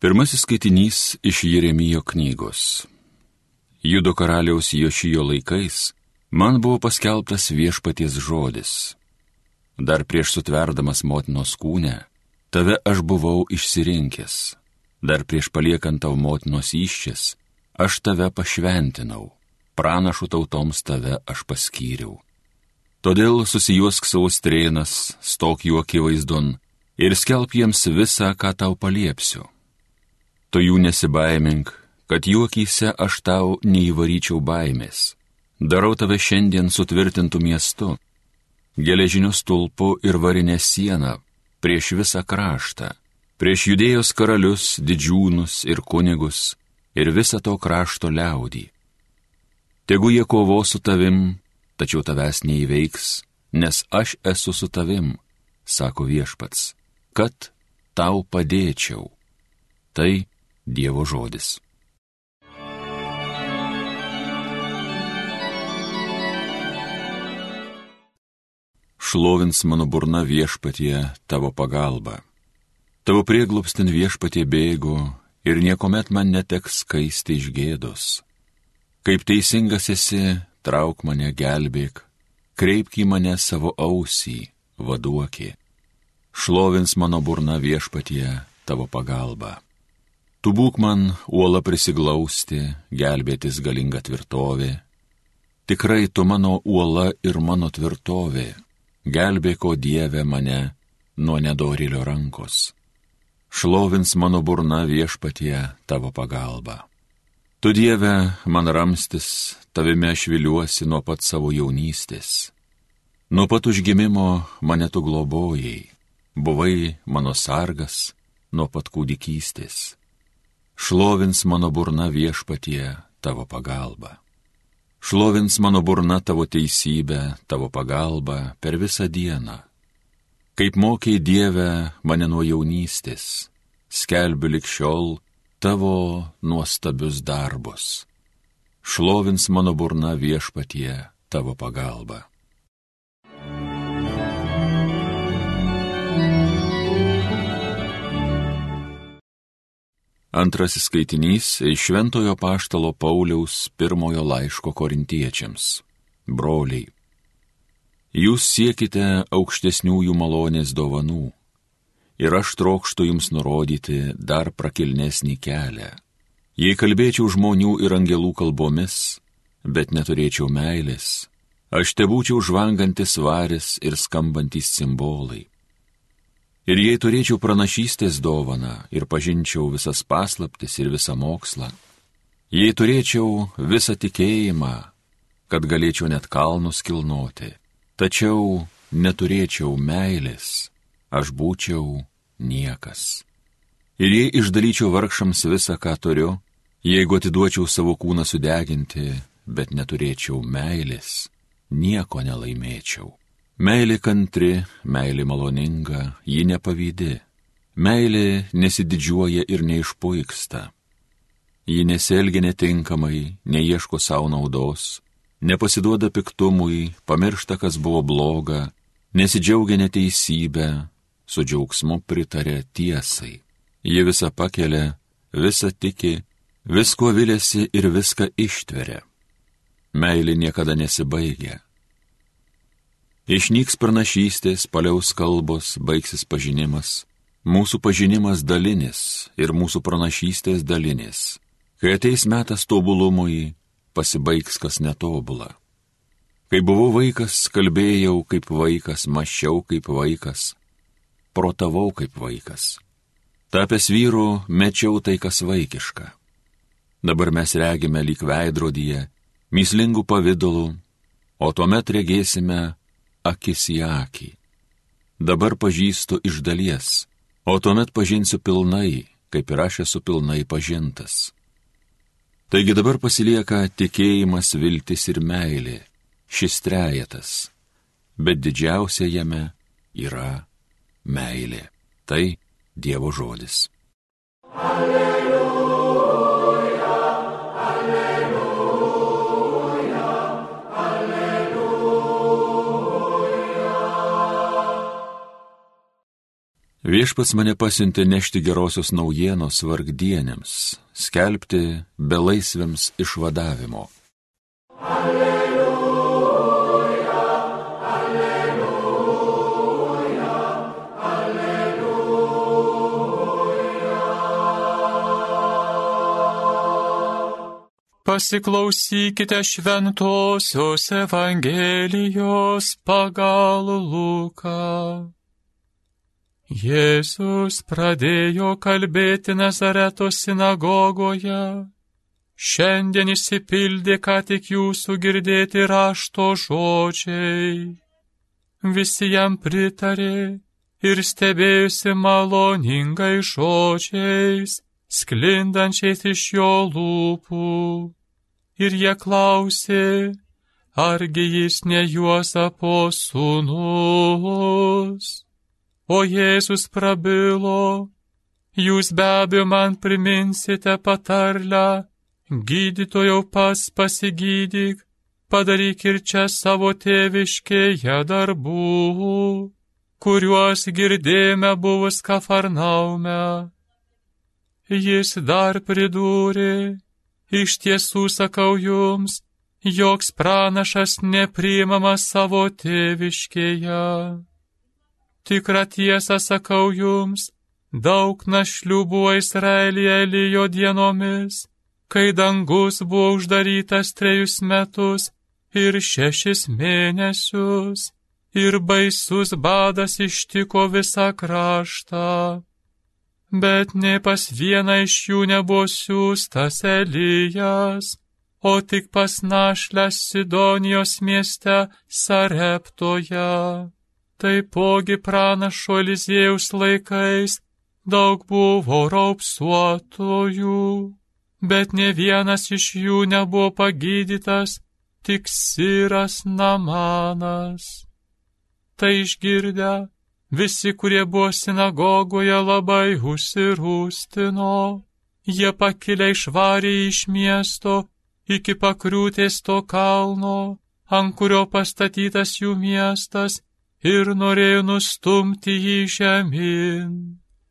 Pirmasis skaitinys iš Jeremijo knygos. Judo karaliaus Jošijo laikais man buvo paskelbtas viešpaties žodis. Dar prieš sutverdamas motinos kūnę, tave aš buvau išsirinkęs. Dar prieš paliekant tau motinos iščias, aš tave pašventinau. Pranašų tautoms tave aš paskyriau. Todėl susijuosk savo strėnas, stok jų akivaizdon ir skelb jiems visą, ką tau paliepsiu. Tu jų nesibaimink, kad juokyse aš tau neįvaryčiau baimės. Darau tave šiandien sutvirtintų miestu, geležiniu stulpu ir varinę sieną prieš visą kraštą, prieš judėjos karalius, didžiūnus ir kunigus ir visą to krašto liaudį. Tegu jie kovo su tavim, tačiau tavęs neįveiks, nes aš esu su tavim, sako viešpats kad tau padėčiau. Tai Dievo žodis. Šlovins mano burna viešpatie tavo pagalba. Tavo prieglupstin viešpatie bėgu ir niekuomet man neteks skaisti iš gėdos. Kaip teisingas esi, trauk mane gelbėk, kreipk į mane savo ausį, vaduokė šlovins mano burna viešpatie tavo pagalba. Tu būk man uola prisiglausti, gelbėtis galinga tvirtovė. Tikrai tu mano uola ir mano tvirtovė, gelbėko Dieve mane nuo nedorilio rankos. Šlovins mano burna viešpatie tavo pagalba. Tu Dieve man ramstis, tavime aš viliuosi nuo pat savo jaunystės. Nuo pat užgimimo mane tu globojai buvai mano sargas nuo pat kūdikystės. Šlovins mano burna viešpatie tavo pagalba. Šlovins mano burna tavo teisybę, tavo pagalbą per visą dieną. Kaip mokiai Dieve mane nuo jaunystės, skelbiu likščiol tavo nuostabius darbus. Šlovins mano burna viešpatie tavo pagalba. Antrasis skaitinys iš Šventojo Paštalo Pauliaus pirmojo laiško korintiečiams. Broliai, jūs siekite aukštesniųjų malonės dovanų ir aš trokštų jums nurodyti dar prakilnesnį kelią. Jei kalbėčiau žmonių ir angelų kalbomis, bet neturėčiau meilės, aš te būčiau žvangantis varis ir skambantis simbolai. Ir jei turėčiau pranašystės dovaną ir pažinčiau visas paslaptis ir visą mokslą, jei turėčiau visą tikėjimą, kad galėčiau net kalnus kilnoti, tačiau neturėčiau meilės, aš būčiau niekas. Ir jei išdalyčiau vargšams visą, ką turiu, jeigu atiduočiau savo kūną sudeginti, bet neturėčiau meilės, nieko nelaimėčiau. Meilė kantri, meilė maloninga, ji nepavydi. Meilė nesididžiuoja ir neišpuiksta. Ji nesielgia netinkamai, neieško savo naudos, nepasiduoda piktumui, pamiršta, kas buvo bloga, nesidžiaugia neteisybę, su džiaugsmu pritarė tiesai. Ji visą pakelia, visą tiki, visko vilėsi ir viską ištveria. Meilė niekada nesibaigia Išnyks pranašystės, paliaus kalbos, baigsis pažinimas. Mūsų pažinimas dalinis ir mūsų pranašystės dalinis. Kai ateis metas tobulumui, pasibaigs kas netobula. Kai buvau vaikas, kalbėjau kaip vaikas, mašiau kaip vaikas, protavau kaip vaikas. Tapęs vyru, mečiau tai, kas vaikiška. Dabar mes regime lyg veidrodyje, myslingų pavydalų, o tuomet regėsime akis į akį. Dabar pažįstu iš dalies, o tuomet pažinsiu pilnai, kaip ir aš esu pilnai pažintas. Taigi dabar pasilieka tikėjimas, viltis ir meilė, šis trejetas, bet didžiausia jame yra meilė. Tai Dievo žodis. Alleluja. Viešpats mane pasiuntė nešti gerosios naujienos vargdienėms, skelbti belaisviams išvadavimo. Alleluja. Pasiklausykite šventosios Evangelijos pagal Luką. Jėzus pradėjo kalbėti Nazareto sinagogoje. Šiandien išsipildė ką tik jūsų girdėti rašto žodžiai. Visi jam pritarė ir stebėjusi maloningai žodžiais, sklindančiais iš jo lūpų ir jie klausė, argi jis ne Juozapo sūnus. O Jėzus prabilo, jūs be abejo man priminsite patarlę, gydytojau pas pasigydyk, padaryk ir čia savo tėviškėje darbų, kuriuos girdėjome buvus kafarnaume. Jis dar pridūrė, Iš tiesų sakau jums, joks pranašas nepriimamas savo tėviškėje. Tikrą tiesą sakau jums, daug našlių buvo Izraelyje lyjo dienomis, kai dangus buvo uždarytas trejus metus ir šešis mėnesius, ir baisus badas ištiko visą kraštą bet ne pas vieną iš jų nebuvo siūstas Elijas, o tik pas našlę Sidonijos mieste Sareptoje. Taipogi pranašo Eliziejaus laikais daug buvo raupsuotojų, bet ne vienas iš jų nebuvo pagydytas, tik Siras Namanas. Tai išgirdę, Visi, kurie buvo sinagogoje, labai užsirūstino. Jie pakilę išvarė iš miesto iki pakriūtės to kalno, ant kurio pastatytas jų miestas, ir norėjo nustumti jį žemyn.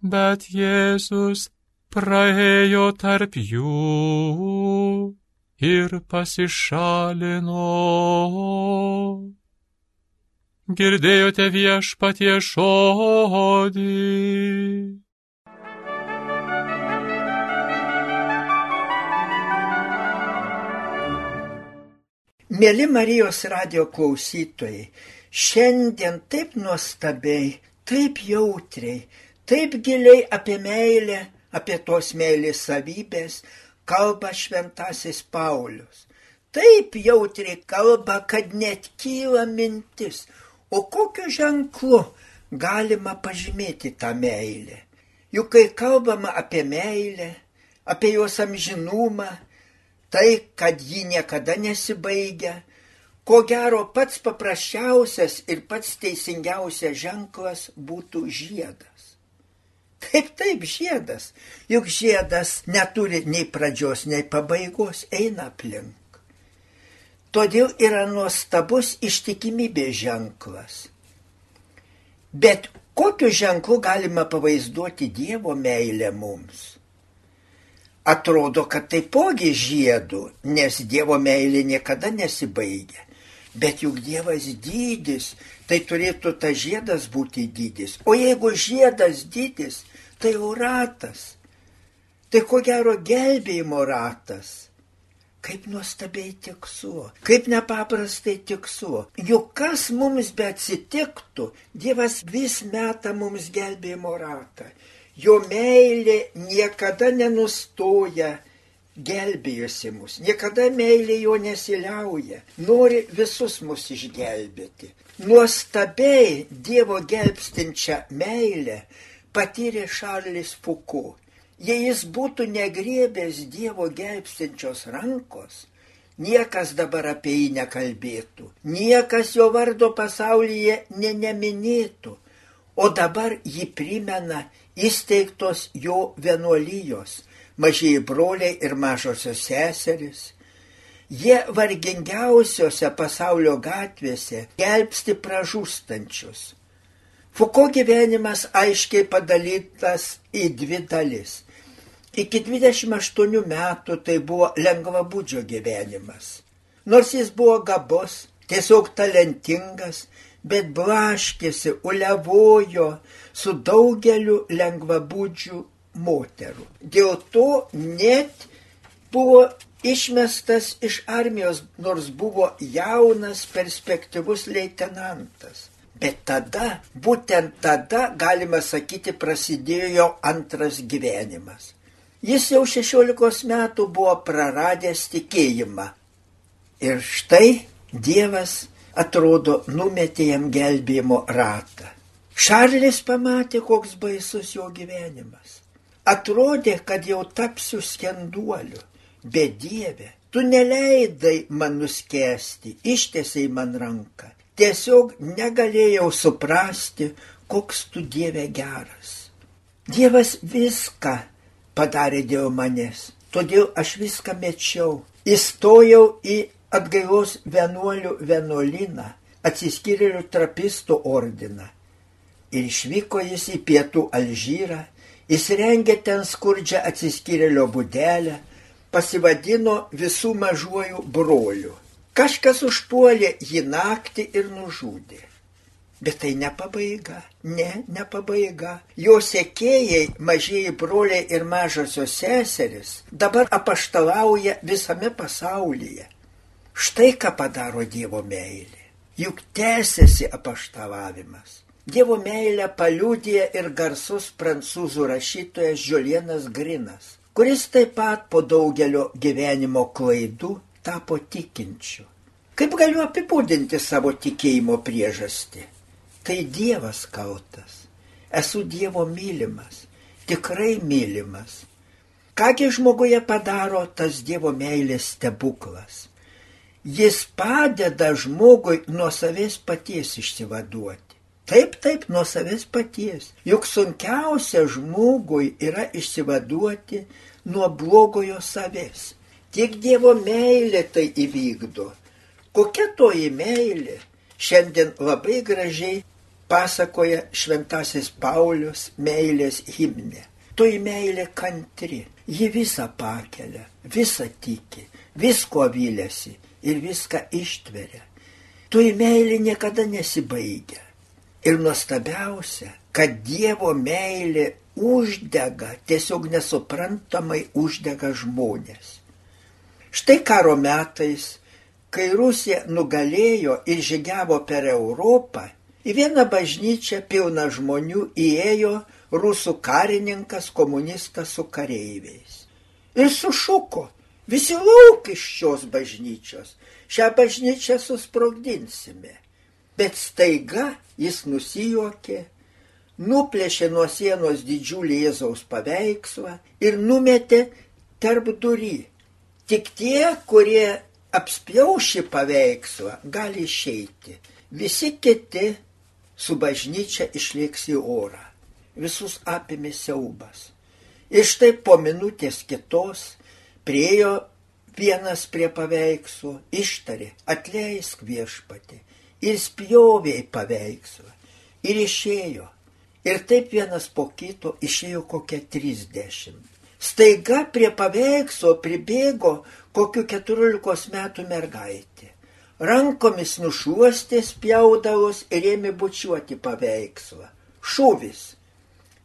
Bet Jėzus praėjo tarp jų ir pasišalino. Girdėjote viešpatie žodį. Mėly Marijos radio klausytojai, šiandien taip nuostabiai, taip jautriai, taip giliai apie meilę, apie tos meilės savybės kalba šventasis Paulius. Taip jautriai kalba, kad net kyla mintis, O kokiu ženklu galima pažymėti tą meilę? Juk kai kalbama apie meilę, apie jos amžinumą, tai, kad ji niekada nesibaigia, ko gero pats paprasčiausias ir pats teisingiausias ženklas būtų žiedas. Taip, taip, žiedas. Juk žiedas neturi nei pradžios, nei pabaigos, eina aplink. Todėl yra nuostabus ištikimybės ženklas. Bet kokiu ženklu galima pavaizduoti Dievo meilę mums? Atrodo, kad taipogi žiedu, nes Dievo meilė niekada nesibaigia. Bet juk Dievas dydis, tai turėtų tas žiedas būti dydis. O jeigu žiedas dydis, tai jau ratas. Tai ko gero gelbėjimo ratas Kaip nuostabiai tikslu, kaip nepaprastai tikslu. Juk kas mums be atsitiktų, Dievas vis meta mums gelbėjimo ratą. Jo meilė niekada nenustoja gelbėjusi mus, niekada meilė jo nesiliauja, nori visus mus išgelbėti. Nuostabiai Dievo gelbstinčią meilę patyrė Šarlis Fuku. Jei jis būtų negriebęs Dievo gelbstinčios rankos, niekas dabar apie jį nekalbėtų, niekas jo vardo pasaulyje ne neminėtų, o dabar jį primena įsteigtos jo vienuolijos, mažieji broliai ir mažosios seseris. Jie vargingiausiose pasaulio gatvėse gelbsti pražūstančius. Fuko gyvenimas aiškiai padalytas į dvi dalis. Iki 28 metų tai buvo lengvabūdžio gyvenimas. Nors jis buvo gabus, tiesiog talentingas, bet blaškėsi, ulevojo su daugeliu lengvabūdžių moterų. Dėl to net buvo išmestas iš armijos, nors buvo jaunas, perspektyvus leitenantas. Bet tada, būtent tada, galima sakyti, prasidėjo antras gyvenimas. Jis jau 16 metų buvo praradęs tikėjimą. Ir štai Dievas atrodo numetė jam gelbėjimo ratą. Šarlis pamatė, koks baisus jo gyvenimas. Atrodė, kad jau tapsiu skenduoliu, bet Dieve, tu neleidai man nuskesti, ištiesiai man ranką tiesiog negalėjau suprasti, koks tu Dieve geras. Dievas viską padarė dėl manęs, todėl aš viską mečiau. Įstojau į atgailos vienuolių vienuolyną, atsiskyrėlių trapistų ordiną. Ir išvyko jis į pietų Alžyrą, įsirengė ten skurdžią atsiskyrėlio būdelę, pasivadino visų mažuoju broliu. Kažkas užpuolė jį naktį ir nužudė. Bet tai ne pabaiga, ne, ne pabaiga. Jo sekėjai, mažieji broliai ir mažosios seseris dabar apaštalauja visame pasaulyje. Štai ką padaro Dievo meilė. Juk tęsiasi apaštalavimas. Dievo meilę paliūdė ir garsus prancūzų rašytojas Žiolienas Grinas, kuris taip pat po daugelio gyvenimo klaidų tapo tikinčiu. Kaip galiu apibūdinti savo tikėjimo priežastį? Tai Dievas kaltas. Esu Dievo mylimas, tikrai mylimas. Kągi žmoguje padaro tas Dievo meilės stebuklas? Jis padeda žmogui nuo savęs paties išsivaduoti. Taip, taip, nuo savęs paties. Juk sunkiausia žmogui yra išsivaduoti nuo blogojo savęs. Tik Dievo meilė tai įvykdo. Kokia toji meilė? Šiandien labai gražiai pasakoja šventasis Paulius meilės himne. Toji meilė kantri, ji visą pakelia, visą tiki, visko vylėsi ir viską ištveria. Toji meilė niekada nesibaigia. Ir nuostabiausia, kad Dievo meilė uždega, tiesiog nesuprantamai uždega žmonės. Štai karo metais Kai Rusija nugalėjo ir žygiavo per Europą, į vieną bažnyčią pilną žmonių įėjo rusų karininkas komunistas su kareiviais. Ir sušuko, visi lauk iš šios bažnyčios, šią bažnyčią susprogdinsime. Bet staiga jis nusijuokė, nuplėšė nuo sienos didžiulį Jėzaus paveikslą ir numetė tarp durį. Tik tie, kurie apspjaus šį paveikslą, gali išeiti. Visi kiti su bažnyčia išliks į orą. Visus apimė siaubas. Ir štai po minutės kitos priejo vienas prie paveikslo, ištarė, atleisk viešpatį. Ir spjovė į paveikslą. Ir išėjo. Ir taip vienas po kito išėjo kokie trisdešimt. Staiga prie paveikslo pribėgo kokiu keturiolikos metų mergaitė. Rankomis nušuostė spjaudavos ir ėmė bučiuoti paveikslą. Šūvis.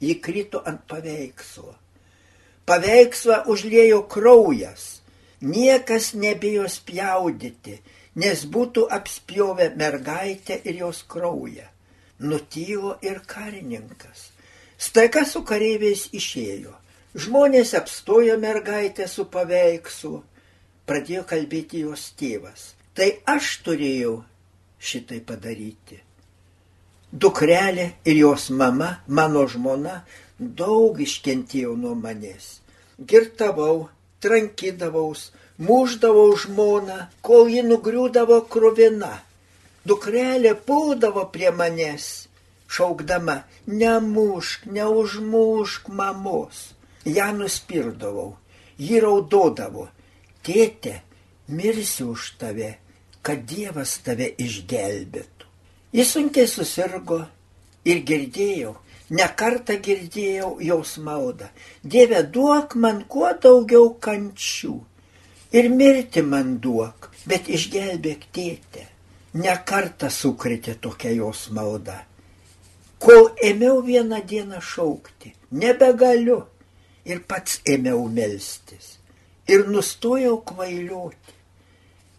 Ji krito ant paveikslo. Paveikslą užliejo kraujas. Niekas nebėjo spjaudyti, nes būtų apspjovę mergaitę ir jos kraują. Nutylo ir karininkas. Staiga su kareiviais išėjo. Žmonės apstojo mergaitę su paveikslu pradėjo kalbėti jos tėvas. Tai aš turėjau šitai padaryti. Dukrelė ir jos mama, mano žmona, daug iškentėjo nuo manęs. Girtavau, trankydavaus, muždavau žmoną, kol ji nugriūdavo kruvina. Dukrelė puldavo prie manęs, šaukdama, nemušk, neužmušk mamos. Ja nuspirdavau, ji raudodavo, tėte, mirsiu už tave, kad Dievas tave išgelbėtų. Jis sunkiai susirgo Ir girdėjau, nekartą girdėjau jos maldą. Dieve, duok man kuo daugiau kančių. Ir mirti man duok, bet išgelbėk tėtę. Nekartą sukritė tokia jos malda. Kol ėmiau vieną dieną šaukti, nebegaliu. Ir pats ėmiau melstis. Ir nustojau kvailioti.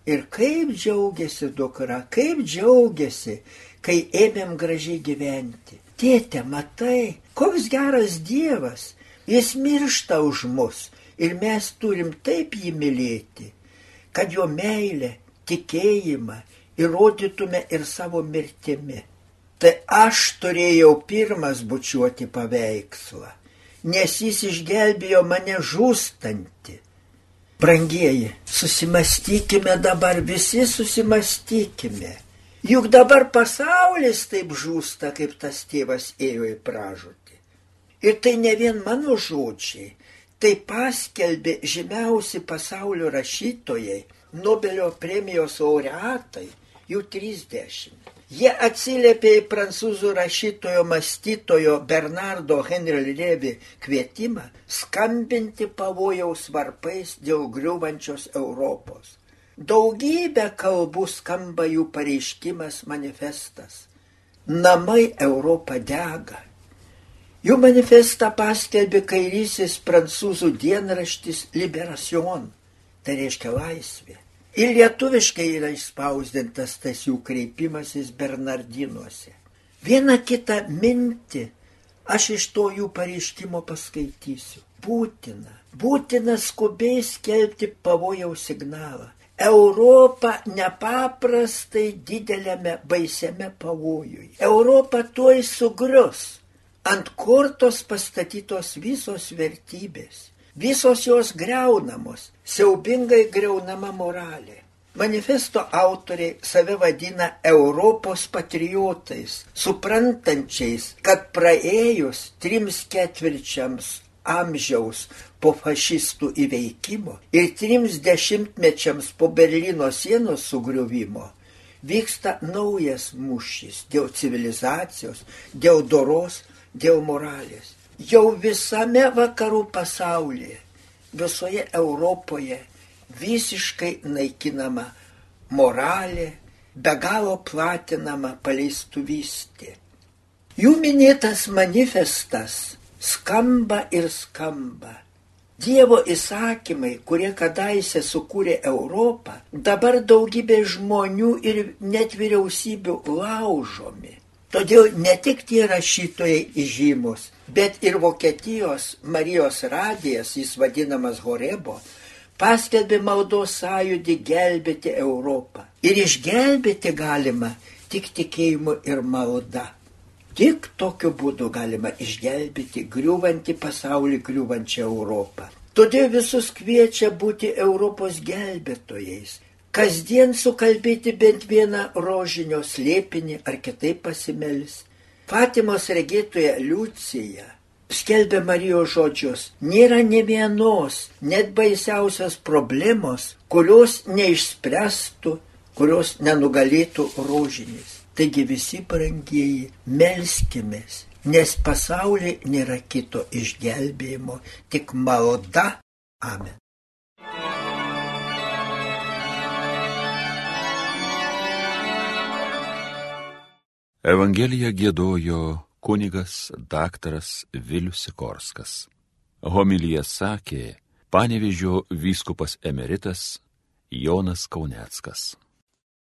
Ir kaip džiaugiasi dukra, kaip džiaugiasi, kai ėmėm gražiai gyventi. Tėte, matai, koks geras Dievas, jis miršta už mus ir mes turim taip jį mylėti, kad jo meilę, tikėjimą įrodytume ir savo mirtimi. Tai aš turėjau pirmas bučiuoti paveikslą, nes jis išgelbėjo mane žūstantį. Brangieji, susimastykime dabar, visi susimastykime. Juk dabar pasaulis taip žūsta, kaip tas tėvas ėjo į pražūtį. Ir tai ne vien mano žodžiai, tai paskelbė žymiausi pasaulio rašytojai, Nobelio premijos laureatai, jų 30. Jie atsiliepė į prancūzų rašytojo mąstytojo Bernardo Henry Levi kvietimą skambinti pavojaus varpais dėl griūvančios Europos. Daugybę kalbų skamba jų pareiškimas manifestas. Namai Europą dega. Jų manifestą paskelbė kairysis prancūzų dienraštis Liberation, tai reiškia laisvė. Ir lietuviškai yra išspausdintas tas jų kreipimasis Bernardinuose. Vieną kitą mintį aš iš to jų pareiškimo paskaitysiu. Būtina, būtina skubiai skelbti pavojaus signalą. Europa nepaprastai dideliame baisiame pavojui. Europa tuoj sugrius. Ant kortos pastatytos visos vertybės. Visos jos greunamos, siaubingai greunama moralė. Manifesto autoriai save vadina Europos patriotais, suprantančiais, kad praėjus trims ketvirčiams amžiaus po fašistų įveikimo ir trims dešimtmečiams po Berlyno sienos sugriuvimo vyksta naujas mūšis dėl civilizacijos, dėl doros, dėl moralės. Jau visame vakarų pasaulyje, visoje Europoje visiškai naikinama moralė, be galo platinama paleistuvystė. Jų minėtas manifestas skamba ir skamba. Dievo įsakymai, kurie kadaise sukūrė Europą, dabar daugybė žmonių ir net vyriausybių laužomi. Todėl ne tik tie rašytojai įžymus, bet ir Vokietijos Marijos radijas, jis vadinamas Horebo, paskelbė maldos sąjūdį gelbėti Europą. Ir išgelbėti galima tik tikėjimu ir malda. Tik tokiu būdu galima išgelbėti griūvantį pasaulį, griūvančią Europą. Todėl visus kviečia būti Europos gelbėtojais. Kasdien sukalbėti bent vieną rožinio slėpinį ar kitaip pasimelis. Fatimos regėtoje Liucija skelbia Marijos žodžius, nėra ne vienos, net baisiausios problemos, kurios neišspręstų, kurios nenugalėtų rožinis. Taigi visi brangieji, melskimės, nes pasaulyje nėra kito išgelbėjimo, tik malda. Amen. Evangeliją gėdojo kunigas daktaras Vilius Sikorskas. Homilyje sakė panevižio vyskupas emeritas Jonas Kauneckas.